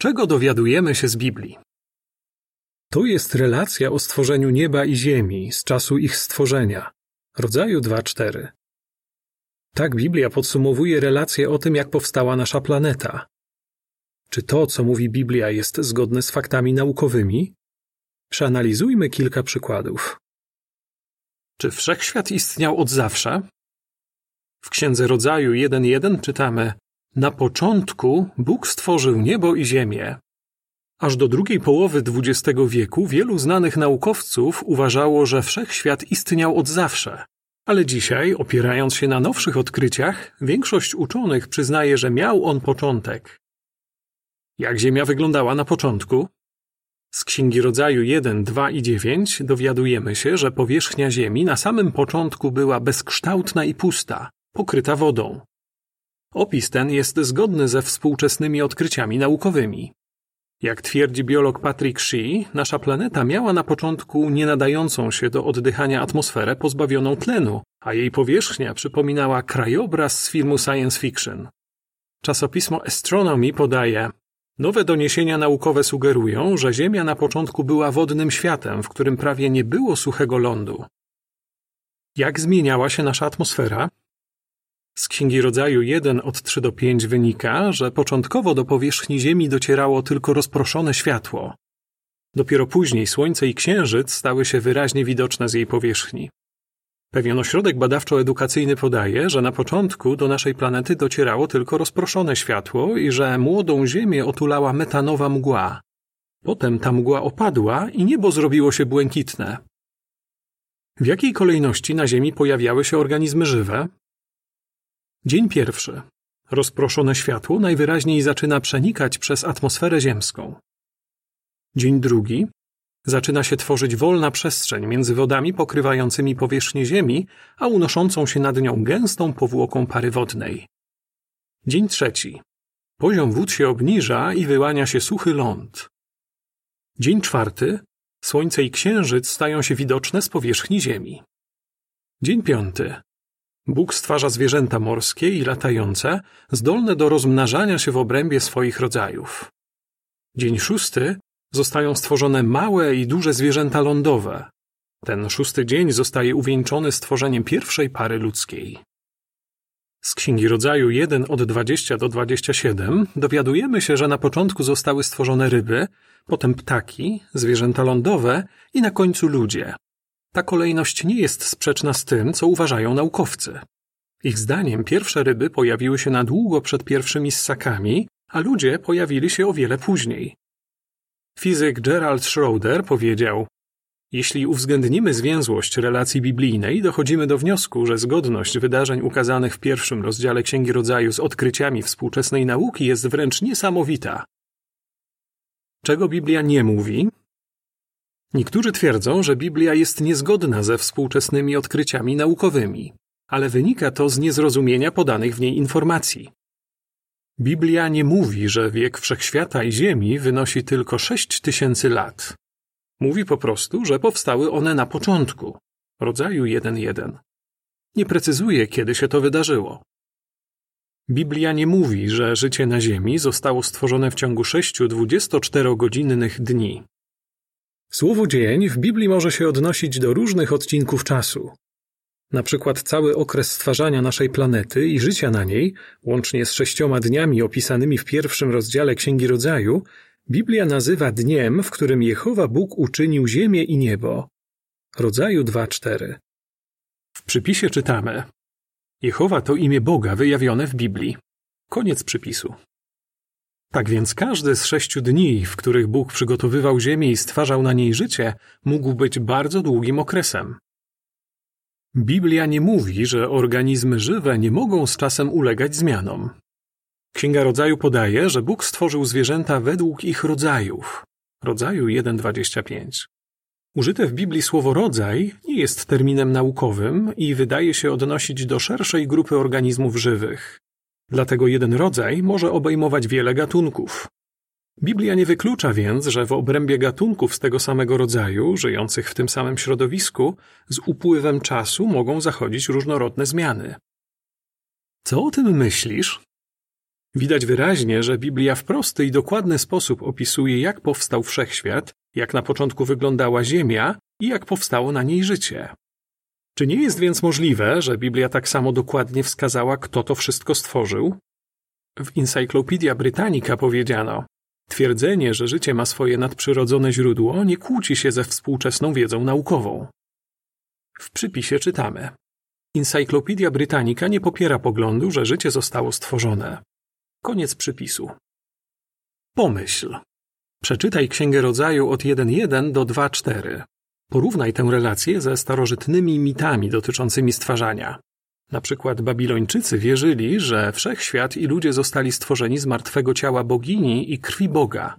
Czego dowiadujemy się z Biblii? To jest relacja o stworzeniu nieba i ziemi z czasu ich stworzenia, rodzaju 2-4. Tak Biblia podsumowuje relację o tym, jak powstała nasza planeta. Czy to, co mówi Biblia, jest zgodne z faktami naukowymi? Przeanalizujmy kilka przykładów. Czy wszechświat istniał od zawsze? W Księdze Rodzaju 1.1 czytamy: Na początku Bóg stworzył niebo i ziemię. Aż do drugiej połowy XX wieku wielu znanych naukowców uważało, że wszechświat istniał od zawsze. Ale dzisiaj, opierając się na nowszych odkryciach, większość uczonych przyznaje, że miał on początek. Jak Ziemia wyglądała na początku? Z Księgi Rodzaju 1, 2 i 9 dowiadujemy się, że powierzchnia Ziemi na samym początku była bezkształtna i pusta, pokryta wodą. Opis ten jest zgodny ze współczesnymi odkryciami naukowymi. Jak twierdzi biolog Patrick Shee, nasza planeta miała na początku nienadającą się do oddychania atmosferę pozbawioną tlenu, a jej powierzchnia przypominała krajobraz z filmu science fiction. Czasopismo Astronomy podaje, Nowe doniesienia naukowe sugerują, że Ziemia na początku była wodnym światem, w którym prawie nie było suchego lądu. Jak zmieniała się nasza atmosfera? Z Księgi Rodzaju 1 od 3 do 5 wynika, że początkowo do powierzchni Ziemi docierało tylko rozproszone światło. Dopiero później Słońce i Księżyc stały się wyraźnie widoczne z jej powierzchni. Pewien ośrodek badawczo-edukacyjny podaje, że na początku do naszej planety docierało tylko rozproszone światło i że młodą Ziemię otulała metanowa mgła. Potem ta mgła opadła i niebo zrobiło się błękitne. W jakiej kolejności na Ziemi pojawiały się organizmy żywe? Dzień pierwszy. Rozproszone światło najwyraźniej zaczyna przenikać przez atmosferę ziemską. Dzień drugi. Zaczyna się tworzyć wolna przestrzeń między wodami pokrywającymi powierzchnię Ziemi, a unoszącą się nad nią gęstą powłoką pary wodnej. Dzień trzeci. Poziom wód się obniża i wyłania się suchy ląd. Dzień czwarty. Słońce i księżyc stają się widoczne z powierzchni Ziemi. Dzień piąty. Bóg stwarza zwierzęta morskie i latające, zdolne do rozmnażania się w obrębie swoich rodzajów. Dzień szósty zostają stworzone małe i duże zwierzęta lądowe. Ten szósty dzień zostaje uwieńczony stworzeniem pierwszej pary ludzkiej. Z Księgi Rodzaju 1 od 20 do 27 dowiadujemy się, że na początku zostały stworzone ryby, potem ptaki, zwierzęta lądowe i na końcu ludzie. Ta kolejność nie jest sprzeczna z tym, co uważają naukowcy. Ich zdaniem pierwsze ryby pojawiły się na długo przed pierwszymi ssakami, a ludzie pojawili się o wiele później. Fizyk Gerald Schroeder powiedział: Jeśli uwzględnimy zwięzłość relacji biblijnej, dochodzimy do wniosku, że zgodność wydarzeń ukazanych w pierwszym rozdziale Księgi Rodzaju z odkryciami współczesnej nauki jest wręcz niesamowita. Czego Biblia nie mówi? Niektórzy twierdzą, że Biblia jest niezgodna ze współczesnymi odkryciami naukowymi, ale wynika to z niezrozumienia podanych w niej informacji. Biblia nie mówi, że wiek wszechświata i Ziemi wynosi tylko sześć tysięcy lat. Mówi po prostu, że powstały one na początku, rodzaju 1.1. Nie precyzuje, kiedy się to wydarzyło. Biblia nie mówi, że życie na Ziemi zostało stworzone w ciągu sześciu 24-godzinnych dni. Słowo dzień w Biblii może się odnosić do różnych odcinków czasu, na przykład cały okres stwarzania naszej planety i życia na niej, łącznie z sześcioma dniami opisanymi w pierwszym rozdziale Księgi Rodzaju, Biblia nazywa dniem, w którym Jehowa Bóg uczynił ziemię i niebo. Rodzaju 2:4. W przypisie czytamy: Jehowa to imię Boga wyjawione w Biblii. Koniec przypisu. Tak więc każdy z sześciu dni, w których Bóg przygotowywał ziemię i stwarzał na niej życie, mógł być bardzo długim okresem. Biblia nie mówi, że organizmy żywe nie mogą z czasem ulegać zmianom. Księga Rodzaju podaje, że Bóg stworzył zwierzęta według ich rodzajów. Rodzaju 1.25. Użyte w Biblii słowo rodzaj nie jest terminem naukowym i wydaje się odnosić do szerszej grupy organizmów żywych. Dlatego jeden rodzaj może obejmować wiele gatunków. Biblia nie wyklucza więc, że w obrębie gatunków z tego samego rodzaju, żyjących w tym samym środowisku, z upływem czasu mogą zachodzić różnorodne zmiany. Co o tym myślisz? Widać wyraźnie, że Biblia w prosty i dokładny sposób opisuje, jak powstał wszechświat, jak na początku wyglądała Ziemia i jak powstało na niej życie. Czy nie jest więc możliwe, że Biblia tak samo dokładnie wskazała, kto to wszystko stworzył? W Encyclopedia Britannica powiedziano: Twierdzenie, że życie ma swoje nadprzyrodzone źródło, nie kłóci się ze współczesną wiedzą naukową. W przypisie czytamy: Encyclopedia Britannica nie popiera poglądu, że życie zostało stworzone. Koniec przypisu. Pomyśl. Przeczytaj Księgę Rodzaju od 1.1 do 2.4. Porównaj tę relację ze starożytnymi mitami dotyczącymi stwarzania. Na przykład Babilończycy wierzyli, że wszechświat i ludzie zostali stworzeni z martwego ciała bogini i krwi Boga.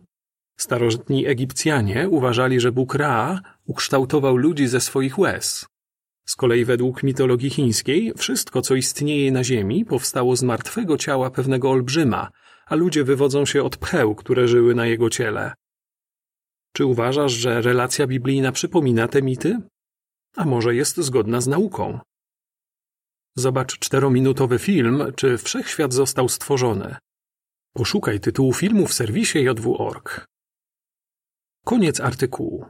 Starożytni Egipcjanie uważali, że Bóg Ra ukształtował ludzi ze swoich łez. Z kolei według mitologii chińskiej wszystko, co istnieje na Ziemi, powstało z martwego ciała pewnego olbrzyma, a ludzie wywodzą się od pcheł, które żyły na jego ciele. Czy uważasz, że relacja biblijna przypomina te mity? A może jest zgodna z nauką? Zobacz czterominutowy film, czy wszechświat został stworzony. Poszukaj tytułu filmu w serwisie jw.org. Koniec artykułu.